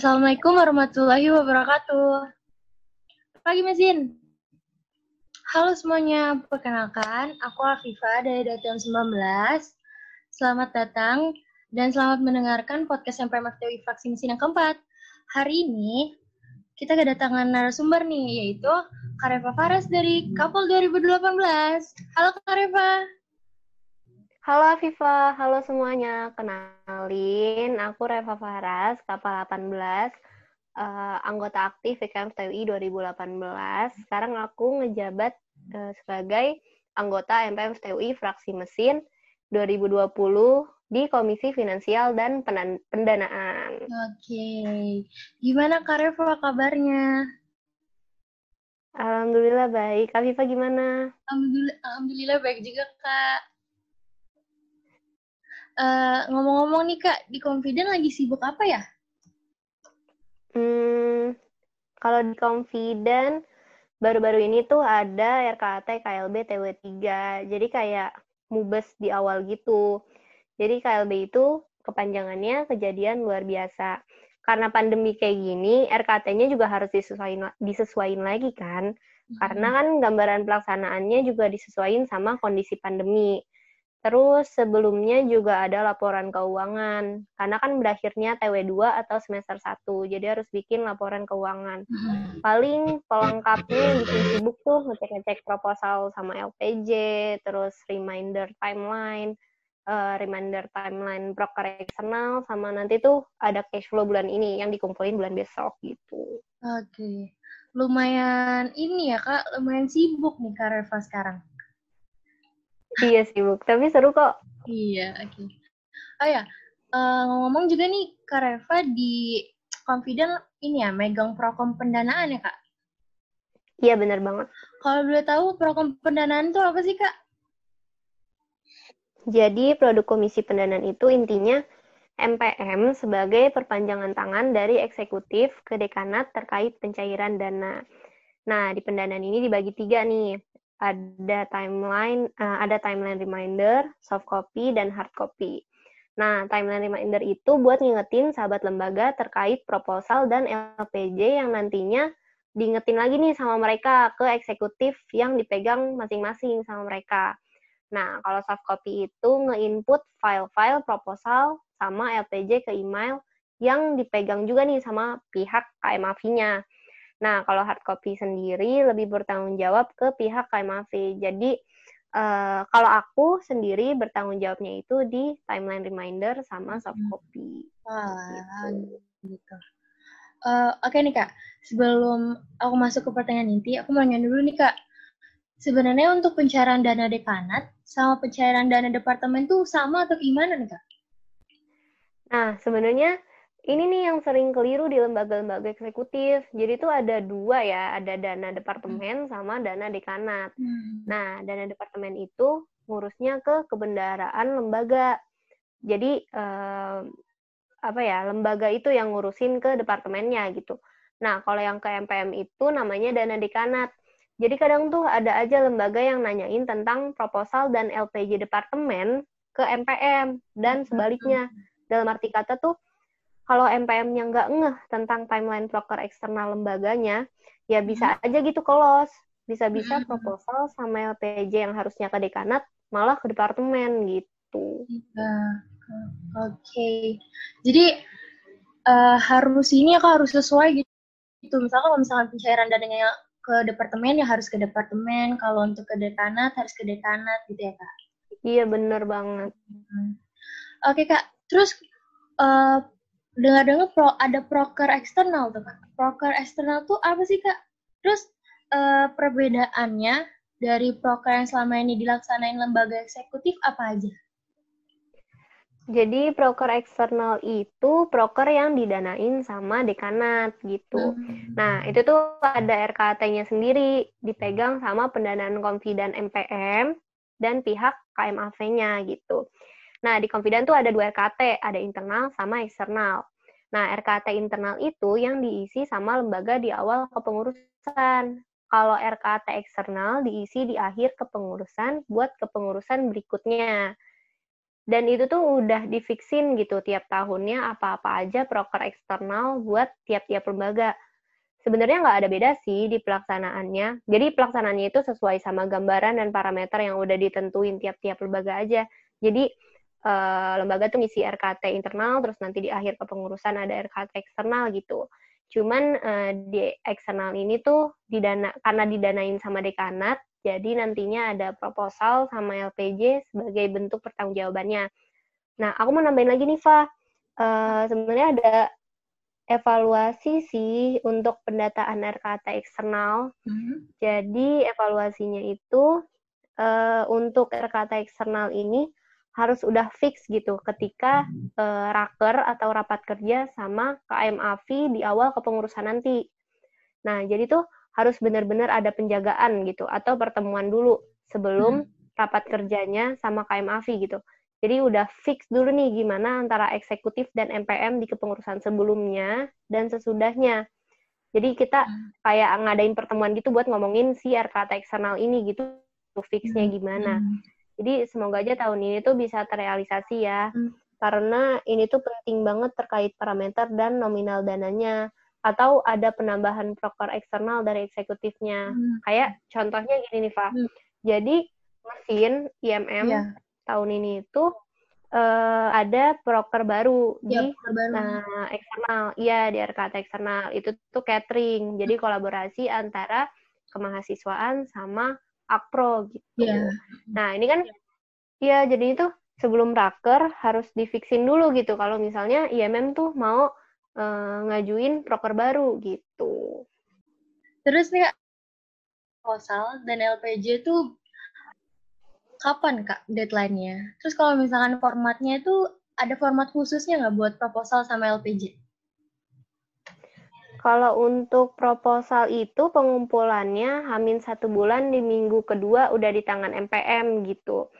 Assalamualaikum warahmatullahi wabarakatuh. Pagi mesin. Halo semuanya, perkenalkan aku Afifah dari Datian 19. Selamat datang dan selamat mendengarkan podcast MPM FTUI Fraksi Mesin yang keempat. Hari ini kita kedatangan narasumber nih, yaitu Kareva Faras dari Kapol 2018. Halo Kareva. Halo Viva, halo semuanya. Kenalin, aku Reva Faras, Kapal 18, uh, anggota aktif VKM TUI 2018. Sekarang aku ngejabat uh, sebagai anggota MPM TUI Fraksi Mesin 2020 di Komisi Finansial dan Pendanaan. Oke, gimana Kak Reva kabarnya? Alhamdulillah baik. Kak Viva gimana? Alhamdulillah, Alhamdulillah baik juga Kak. Uh, ngomong-ngomong nih Kak, di Confident lagi sibuk apa ya? Hmm, kalau di Confident, baru-baru ini tuh ada RKT KLB TW3. Jadi kayak mubes di awal gitu. Jadi KLB itu kepanjangannya kejadian luar biasa. Karena pandemi kayak gini, RKT-nya juga harus disesuaikan, disesuaikan lagi kan. Karena kan gambaran pelaksanaannya juga disesuaikan sama kondisi pandemi. Terus sebelumnya juga ada laporan keuangan, karena kan berakhirnya TW2 atau semester 1, jadi harus bikin laporan keuangan. Hmm. Paling pelengkapnya bikin sibuk tuh ngecek-ngecek proposal sama LPJ, terus reminder timeline, uh, reminder timeline broker eksternal, sama nanti tuh ada cash flow bulan ini yang dikumpulin bulan besok gitu. Oke, okay. lumayan ini ya kak, lumayan sibuk nih Kak Reva sekarang iya sibuk, tapi seru kok. Iya, oke. Okay. Oh ya, uh, ngomong juga nih Kak Reva di Confident ini ya, megang prokom pendanaan ya Kak? Iya, benar banget. Kalau boleh tahu prokom pendanaan itu apa sih Kak? Jadi produk komisi pendanaan itu intinya MPM sebagai perpanjangan tangan dari eksekutif ke dekanat terkait pencairan dana. Nah, di pendanaan ini dibagi tiga nih ada timeline, uh, ada timeline reminder, soft copy, dan hard copy. Nah, timeline reminder itu buat ngingetin sahabat lembaga terkait proposal dan LPJ yang nantinya diingetin lagi nih sama mereka ke eksekutif yang dipegang masing-masing sama mereka. Nah, kalau soft copy itu nge-input file-file proposal sama LPJ ke email yang dipegang juga nih sama pihak KMAV-nya. Nah, kalau hard copy sendiri lebih bertanggung jawab ke pihak KMAV. Jadi, uh, kalau aku sendiri bertanggung jawabnya itu di timeline reminder sama soft hmm. copy. Wah, gitu. gitu. Uh, Oke okay nih Kak, sebelum aku masuk ke pertanyaan inti, aku mau nanya dulu nih Kak. Sebenarnya untuk pencairan dana dekanat sama pencairan dana departemen tuh sama atau gimana nih Kak? Nah, sebenarnya ini nih yang sering keliru di lembaga-lembaga eksekutif. Jadi itu ada dua ya, ada dana departemen sama dana dekanat. Hmm. Nah, dana departemen itu ngurusnya ke kebendaraan lembaga. Jadi eh, apa ya, lembaga itu yang ngurusin ke departemennya gitu. Nah, kalau yang ke MPM itu namanya dana dekanat. Jadi kadang tuh ada aja lembaga yang nanyain tentang proposal dan LPJ departemen ke MPM dan sebaliknya. Dalam arti kata tuh kalau MPM-nya nggak ngeh tentang timeline broker eksternal lembaganya, ya bisa hmm. aja gitu kelos. Bisa-bisa hmm. proposal sama LPJ yang harusnya ke dekanat, malah ke departemen gitu. Ya. Oke. Okay. Jadi, uh, harus ini ya harus sesuai gitu. Misalkan kalau misalkan pencairan dananya ke departemen, ya harus ke departemen. Kalau untuk ke dekanat, harus ke dekanat gitu ya, Kak? Iya, bener banget. Hmm. Oke, okay, Kak. Terus, uh, dengar-dengar pro ada proker eksternal tuh kak. Proker eksternal tuh apa sih kak? Terus uh, perbedaannya dari proker yang selama ini dilaksanain lembaga eksekutif apa aja? Jadi proker eksternal itu proker yang didanain sama dekanat gitu. Hmm. Nah itu tuh ada RKT-nya sendiri dipegang sama pendanaan confident MPM dan pihak KMAV-nya gitu. Nah, di Confident tuh ada dua RKT, ada internal sama eksternal. Nah, RKT internal itu yang diisi sama lembaga di awal kepengurusan. Kalau RKT eksternal diisi di akhir kepengurusan buat kepengurusan berikutnya. dan itu tuh udah difiksin gitu tiap tahunnya apa-apa aja proker eksternal buat tiap-tiap lembaga. Sebenarnya nggak ada beda sih di pelaksanaannya. Jadi pelaksanaannya itu sesuai sama gambaran dan parameter yang udah ditentuin tiap-tiap lembaga aja. Jadi uh, lembaga tuh ngisi RKT internal, terus nanti di akhir kepengurusan ada RKT eksternal gitu. Cuman uh, di eksternal ini tuh didana karena didanain sama dekanat, jadi nantinya ada proposal sama LPJ sebagai bentuk pertanggungjawabannya. Nah, aku mau nambahin lagi nih, Fa. Uh, sebenarnya ada evaluasi sih untuk pendataan RKT eksternal. Mm-hmm. Jadi evaluasinya itu uh, untuk RKT eksternal ini harus udah fix gitu ketika uh, raker atau rapat kerja sama KMAV di awal kepengurusan nanti. Nah, jadi tuh harus benar-benar ada penjagaan gitu atau pertemuan dulu sebelum hmm. rapat kerjanya sama KMAV gitu. Jadi udah fix dulu nih gimana antara eksekutif dan MPM di kepengurusan sebelumnya dan sesudahnya. Jadi kita hmm. kayak ngadain pertemuan gitu buat ngomongin si RKT eksternal ini gitu, fixnya hmm. gimana. Jadi semoga aja tahun ini tuh bisa terrealisasi ya. Karena ini tuh penting banget terkait parameter dan nominal dananya atau ada penambahan proker eksternal dari eksekutifnya. Hmm. Kayak contohnya gini nih, Pak. Hmm. Jadi mesin IMM yeah. tahun ini itu uh, ada proker baru yeah, di baru. Uh, eksternal. Iya, di RKT eksternal. Itu tuh catering. Jadi kolaborasi antara kemahasiswaan sama Akpro gitu. Yeah. Nah, ini kan ya jadi itu sebelum raker harus difiksin dulu gitu kalau misalnya IMM tuh mau uh, ngajuin proker baru gitu. Terus nih Kak, proposal dan LPJ itu kapan Kak deadline-nya? Terus kalau misalkan formatnya itu ada format khususnya nggak buat proposal sama LPJ? Kalau untuk proposal itu pengumpulannya hamin satu bulan di minggu kedua udah di tangan MPM gitu.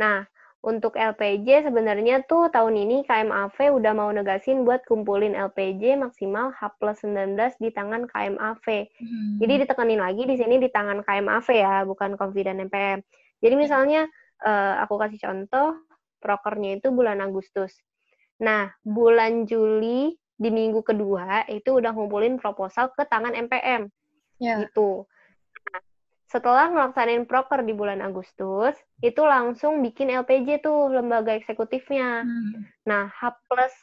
Nah, untuk LPJ sebenarnya tuh tahun ini KMAV udah mau negasin buat kumpulin LPJ maksimal H plus 19 di tangan KMAV. Hmm. Jadi ditekenin lagi di sini di tangan KMAV ya, bukan Confident MPM. Jadi misalnya uh, aku kasih contoh, prokernya itu bulan Agustus. Nah, bulan Juli di minggu kedua itu udah ngumpulin proposal ke tangan MPM. Yeah. Gitu setelah melaksanain proker di bulan Agustus, itu langsung bikin LPJ tuh lembaga eksekutifnya. Hmm. Nah, H plus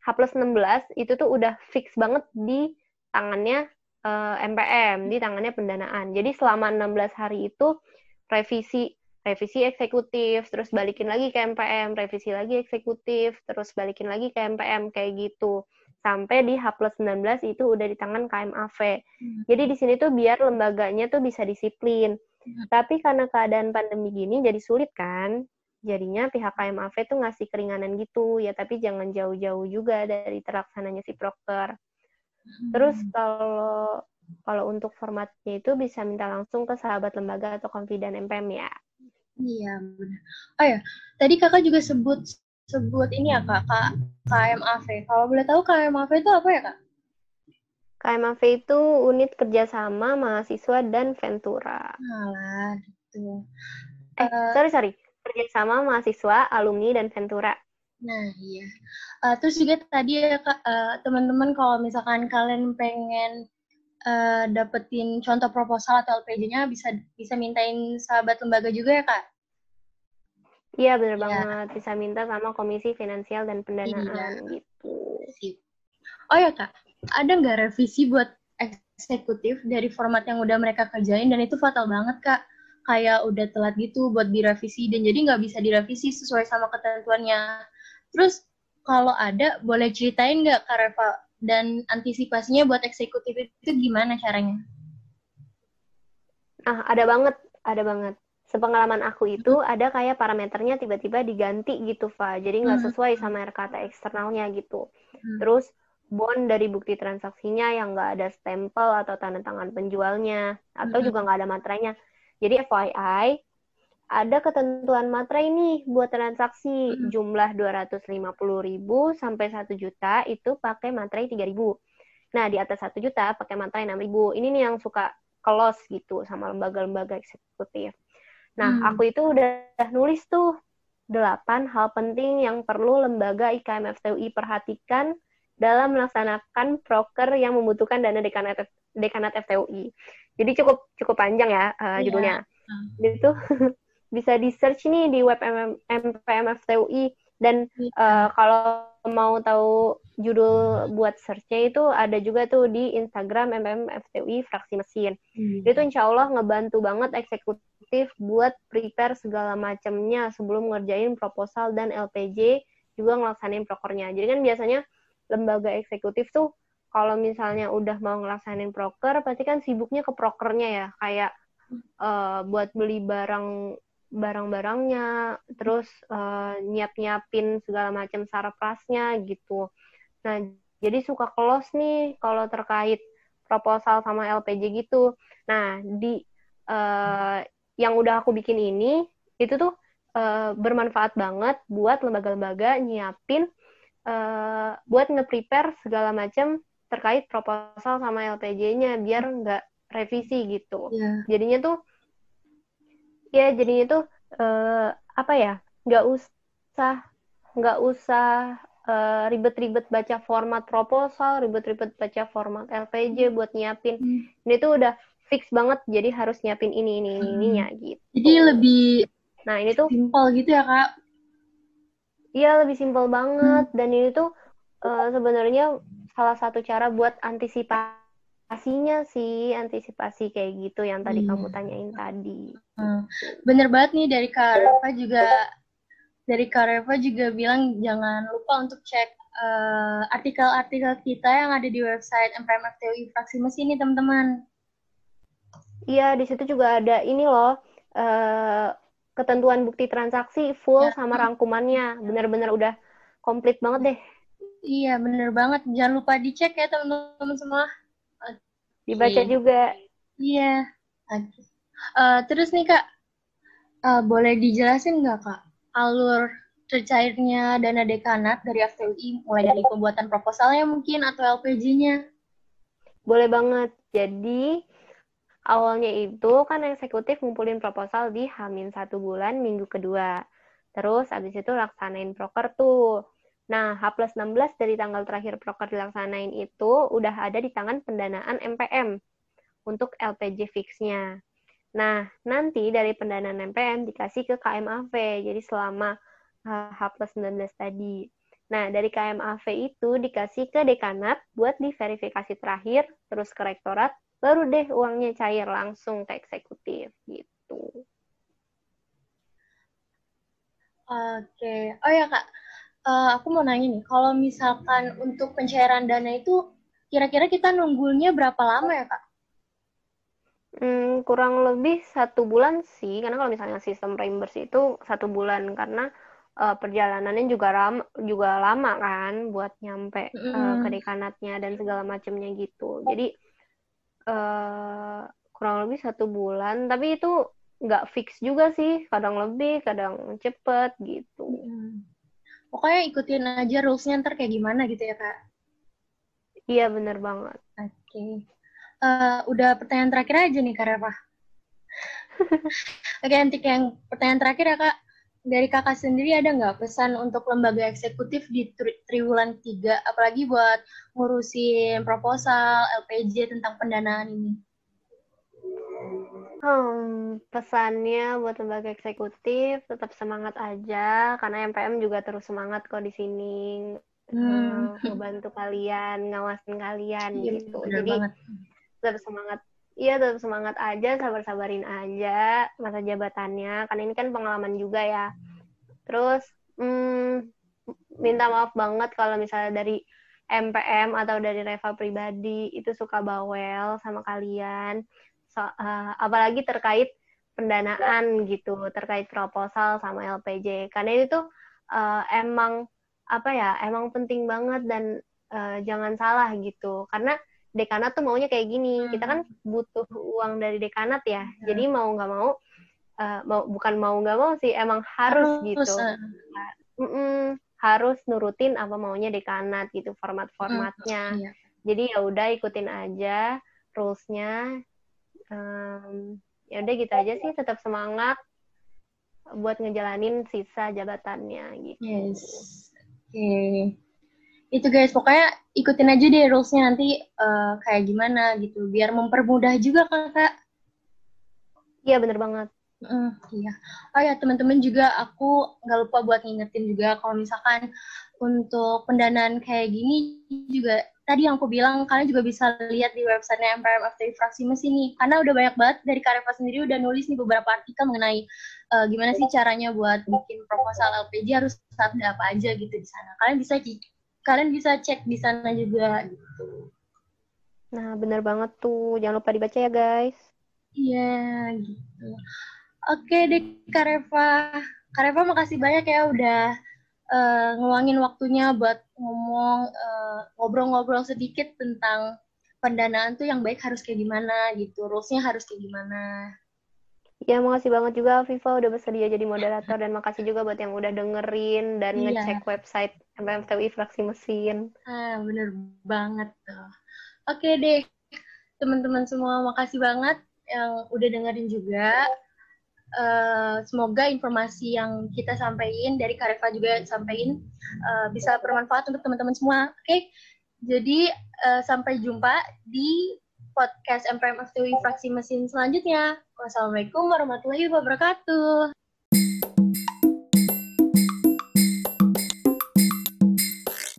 H plus 16 itu tuh udah fix banget di tangannya uh, eh, MPM, di tangannya pendanaan. Jadi selama 16 hari itu revisi revisi eksekutif, terus balikin lagi ke MPM, revisi lagi eksekutif, terus balikin lagi ke MPM kayak gitu sampai di H plus 19 itu udah di tangan KMAV. Hmm. Jadi di sini tuh biar lembaganya tuh bisa disiplin. Hmm. Tapi karena keadaan pandemi gini jadi sulit kan, jadinya pihak KMAV tuh ngasih keringanan gitu ya, tapi jangan jauh-jauh juga dari terlaksananya si proker. Hmm. Terus kalau kalau untuk formatnya itu bisa minta langsung ke sahabat lembaga atau confident MPM ya. Iya benar. Oh ya, tadi kakak juga sebut sebut ini ya kak, kak KMAV. Kalau boleh tahu KMAV itu apa ya kak? KMAV itu unit kerjasama mahasiswa dan Ventura. Alah, gitu. Eh, uh, sorry sorry, kerjasama mahasiswa, alumni dan Ventura. Nah iya. Uh, terus juga tadi ya kak, uh, teman-teman kalau misalkan kalian pengen uh, dapetin contoh proposal atau LPJ-nya bisa bisa mintain sahabat lembaga juga ya kak? Iya benar ya. banget bisa minta sama Komisi Finansial dan Pendanaan iya. gitu. Oh ya kak, ada nggak revisi buat eksekutif dari format yang udah mereka kerjain dan itu fatal banget kak. Kayak udah telat gitu buat direvisi dan jadi nggak bisa direvisi sesuai sama ketentuannya. Terus kalau ada boleh ceritain nggak kak Reva dan antisipasinya buat eksekutif itu gimana caranya? Ah ada banget, ada banget sepengalaman aku itu ada kayak parameternya tiba-tiba diganti gitu Fa jadi nggak hmm. sesuai sama RKT eksternalnya gitu hmm. terus bond dari bukti transaksinya yang nggak ada stempel atau tanda tangan penjualnya atau hmm. juga nggak ada materainya jadi FYI ada ketentuan materai nih buat transaksi hmm. jumlah 250 ribu sampai 1 juta itu pakai materai 3 ribu nah di atas 1 juta pakai materai 6 ribu ini nih yang suka kelos gitu sama lembaga-lembaga eksekutif Nah, hmm. aku itu udah nulis tuh delapan hal penting yang perlu lembaga IKM FTUI perhatikan dalam melaksanakan proker yang membutuhkan dana dekanat dekanat FTUI. Jadi cukup cukup panjang ya uh, judulnya. Yeah. Itu bisa di search nih di web MPM FTUI dan uh, kalau mau tahu judul buat searchnya itu ada juga tuh di Instagram MPM FTUI fraksi mesin. Hmm. Itu insya Allah ngebantu banget eksekutif buat prepare segala macamnya sebelum ngerjain proposal dan LPJ juga ngelaksanain prokernya. Jadi kan biasanya lembaga eksekutif tuh kalau misalnya udah mau ngelaksanin proker pasti kan sibuknya ke prokernya ya. Kayak uh, buat beli barang barang-barangnya terus uh, nyiap-nyiapin segala macam sarprasnya gitu. Nah jadi suka close nih kalau terkait proposal sama LPJ gitu. Nah di uh, yang udah aku bikin ini itu tuh uh, bermanfaat banget buat lembaga-lembaga nyiapin uh, buat nge-prepare segala macam terkait proposal sama LPJ-nya biar nggak revisi gitu. Yeah. Jadinya tuh ya jadinya tuh uh, apa ya nggak usah nggak usah uh, ribet-ribet baca format proposal, ribet-ribet baca format LPJ buat nyiapin. Hmm. Ini tuh udah fix banget jadi harus nyiapin ini ini ini ininya gitu. Jadi lebih Nah, ini tuh simpel gitu ya, Kak. Iya, lebih simpel banget hmm. dan ini tuh uh, sebenarnya salah satu cara buat antisipasinya sih, antisipasi kayak gitu yang tadi hmm. kamu tanyain tadi. Hmm. Bener banget nih dari Kak Reva juga dari Kak Reva juga bilang jangan lupa untuk cek artikel eh, artikel-artikel kita yang ada di website MPMFTUI Fraksi Mesin nih teman-teman. Iya, di situ juga ada ini loh uh, ketentuan bukti transaksi full ya. sama rangkumannya. Bener-bener udah komplit banget deh. Iya, bener banget. Jangan lupa dicek ya teman-teman semua. Okay. Dibaca juga. Iya. Okay. Uh, eh, terus nih kak, uh, boleh dijelasin nggak kak alur tercairnya dana dekanat dari FTUI mulai dari pembuatan proposalnya mungkin atau LPG-nya? Boleh banget. Jadi awalnya itu kan eksekutif ngumpulin proposal di Hamin satu bulan minggu kedua. Terus abis itu laksanain proker tuh. Nah, H plus 16 dari tanggal terakhir proker dilaksanain itu udah ada di tangan pendanaan MPM untuk LPG fixnya. Nah, nanti dari pendanaan MPM dikasih ke KMAV, jadi selama H plus 19 tadi. Nah, dari KMAV itu dikasih ke dekanat buat diverifikasi terakhir, terus ke rektorat, baru deh uangnya cair langsung ke eksekutif gitu. Oke, oh ya kak, uh, aku mau nanya nih, kalau misalkan untuk pencairan dana itu kira-kira kita nunggunya berapa lama ya kak? Hmm, kurang lebih satu bulan sih, karena kalau misalnya sistem reimburse itu satu bulan karena uh, perjalanannya juga lama, juga lama kan buat nyampe mm. uh, ke dekanatnya dan segala macamnya gitu. Jadi uh, kurang lebih satu bulan, tapi itu nggak fix juga sih, kadang lebih, kadang cepet gitu. Mm pokoknya ikutin aja rulesnya ntar kayak gimana gitu ya kak? Iya bener banget. Oke. Okay. uh, eh, udah pertanyaan terakhir aja nih kak Reva. Oke okay, nanti yang pertanyaan terakhir ya kak dari kakak sendiri ada nggak pesan untuk lembaga eksekutif di tri triwulan 3 apalagi buat ngurusin proposal LPJ tentang pendanaan ini Hmm, pesannya buat lembaga eksekutif tetap semangat aja karena MPM juga terus semangat kok di sini hmm. membantu kalian, ngawasin kalian ya, gitu. Jadi banget. tetap semangat. Iya tetap semangat aja, sabar-sabarin aja masa jabatannya. Karena ini kan pengalaman juga ya. Terus hmm, minta maaf banget kalau misalnya dari MPM atau dari Reva pribadi itu suka bawel sama kalian so, uh, apalagi terkait pendanaan gitu terkait proposal sama LPJ karena itu uh, emang apa ya emang penting banget dan uh, jangan salah gitu karena dekanat tuh maunya kayak gini hmm. kita kan butuh uang dari dekanat ya hmm. jadi mau nggak mau uh, mau bukan mau nggak mau sih emang harus, harus gitu uh. mm -mm, harus nurutin apa maunya dekanat gitu format-formatnya hmm. iya. jadi ya udah ikutin aja rulesnya um, ya udah gitu aja sih tetap semangat buat ngejalanin sisa jabatannya gitu. Yes. Oke. Okay. Itu guys, pokoknya ikutin aja deh rulesnya nanti uh, kayak gimana gitu, biar mempermudah juga kakak. Iya bener banget. Mm, iya. Oh ya teman-teman juga aku nggak lupa buat ngingetin juga kalau misalkan untuk pendanaan kayak gini juga tadi yang aku bilang kalian juga bisa lihat di websitenya MPM FTI Fraksi Mesin nih karena udah banyak banget dari Kareva sendiri udah nulis nih beberapa artikel mengenai uh, gimana sih caranya buat bikin proposal LPG harus ada apa aja gitu di sana. Kalian bisa kalian bisa cek di sana juga gitu. Nah, bener banget tuh. Jangan lupa dibaca ya, guys. Iya, gitu. Oke deh Kareva. Kareva makasih banyak ya udah uh, ngeluangin waktunya buat ngomong ngobrol ngobrol-ngobrol sedikit tentang pendanaan tuh yang baik harus kayak gimana gitu, rulesnya harus kayak gimana. Ya, makasih banget juga Viva udah bersedia jadi moderator dan makasih juga buat yang udah dengerin dan iya. ngecek website MPMTUI Fraksi Mesin. Ah, bener banget tuh. Oke deh, teman-teman semua makasih banget yang udah dengerin juga. Uh, semoga informasi yang kita sampaikan dari Kareva juga sampaikan uh, bisa bermanfaat untuk teman-teman semua. Oke, okay? jadi uh, sampai jumpa di podcast MPM FTUI fraksi mesin selanjutnya. Wassalamualaikum warahmatullahi wabarakatuh.